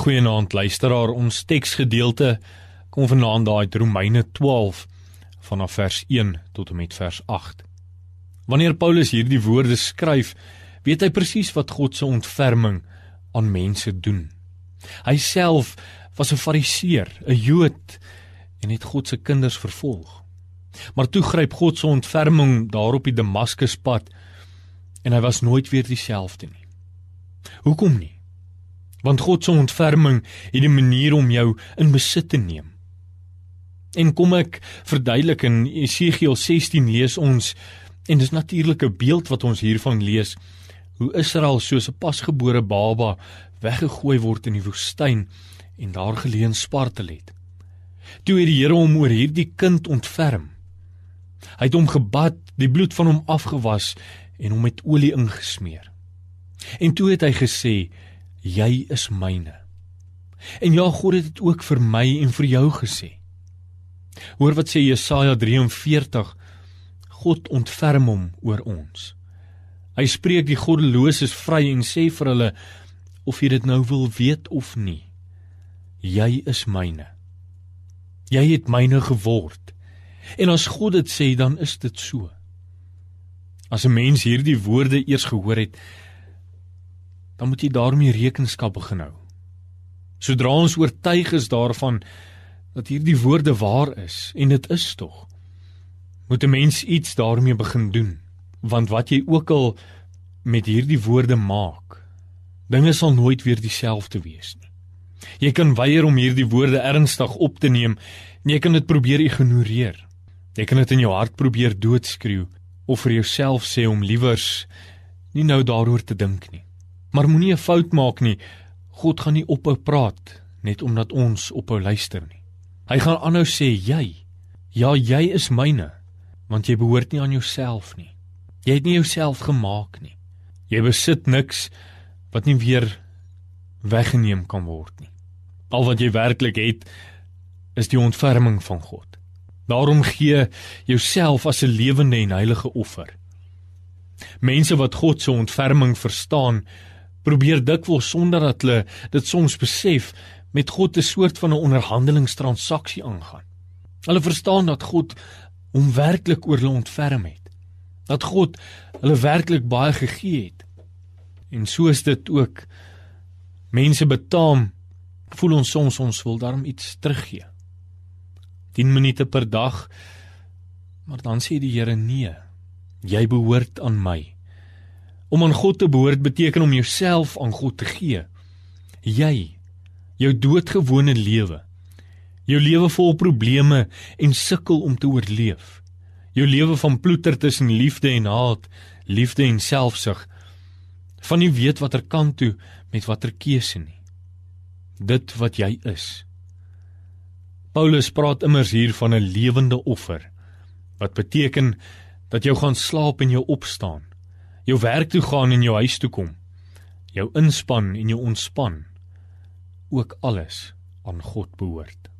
Goeienaand luisteraar, ons teksgedeelte kom vanaand daai Romeine 12 vanaf vers 1 tot en met vers 8. Wanneer Paulus hierdie woorde skryf, weet hy presies wat God se ontferming aan mense doen. Hy self was 'n Fariseer, 'n Jood en het God se kinders vervolg. Maar toe gryp God se ontferming daar op die Damaskuspad en hy was nooit weer dieselfde nie. Hoekom nie? Want God se ontferming het 'n manier om jou in besit te neem. En kom ek verduidelik in Esegiel 16 lees ons en dis natuurlik 'n beeld wat ons hiervan lees hoe Israel soos 'n pasgebore baba weggegooi word in die woestyn en daar geleen spartel het. Toe het die Here hom oor hierdie kind ontferm. Hy het hom gebad, die bloed van hom afgewas en hom met olie ingesmeer. En toe het hy gesê: "Jy is myne." En ja, God het dit ook vir my en vir jou gesê. Hoor wat sê Jesaja 43: God ontferm hom oor ons. Hy spreek die goddeloses vry en sê vir hulle of jy dit nou wil weet of nie. Jy is myne. Jy het myne geword. En as God dit sê, dan is dit so. As 'n mens hierdie woorde eers gehoor het, dan moet jy daarmee rekenskap begin hou. Sodra ons oortuig is daarvan dat hierdie woorde waar is en dit is tog, moet 'n mens iets daarmee begin doen, want wat jy ook al met hierdie woorde maak, dinge sal nooit weer dieselfde wees nie. Jy kan weier om hierdie woorde ernstig op te neem, en jy kan dit probeer ignoreer. Jy kan dit in jou hart probeer doodskreeu of vir jouself sê om liewers nie nou daaroor te dink nie. Maar moenie 'n fout maak nie. God gaan nie ophou praat net omdat ons ophou luister nie. Hy gaan aanhou sê jy. Ja, jy is myne, want jy behoort nie aan jouself nie. Jy het nie jouself gemaak nie. Jy besit niks wat nie weer weggeneem kan word nie. Al wat jy werklik het is die ontferming van God. Daarom gee jouself as 'n lewende en heilige offer. Mense wat God se ontferming verstaan, probeer dikwels sonder dat hulle dit soms besef met God 'n soort van 'n onderhandelingstransaksie aangaan. Hulle verstaan dat God hom werklik oor hulle ontferm het. Dat God hulle werklik baie gegee het. En so is dit ook mense betaam voel ons soms ons wil daarom iets teruggee. 10 minute per dag. Maar dan sê die Here nee. Jy behoort aan my. Om aan God te behoort beteken om jouself aan God te gee. Jy jou doodgewone lewe. Jou lewe vol probleme en sukkel om te oorleef. Jou lewe van ploeter tussen liefde en haat, liefde en selfsug. Van nie weet watter kant toe met watter keuse nie. Dit wat jy is. Paulus praat immers hier van 'n lewende offer wat beteken dat jy gaan slaap en jou opstaan, jou werk toe gaan en jou huis toe kom, jou inspann en jou ontspan, ook alles aan God behoort.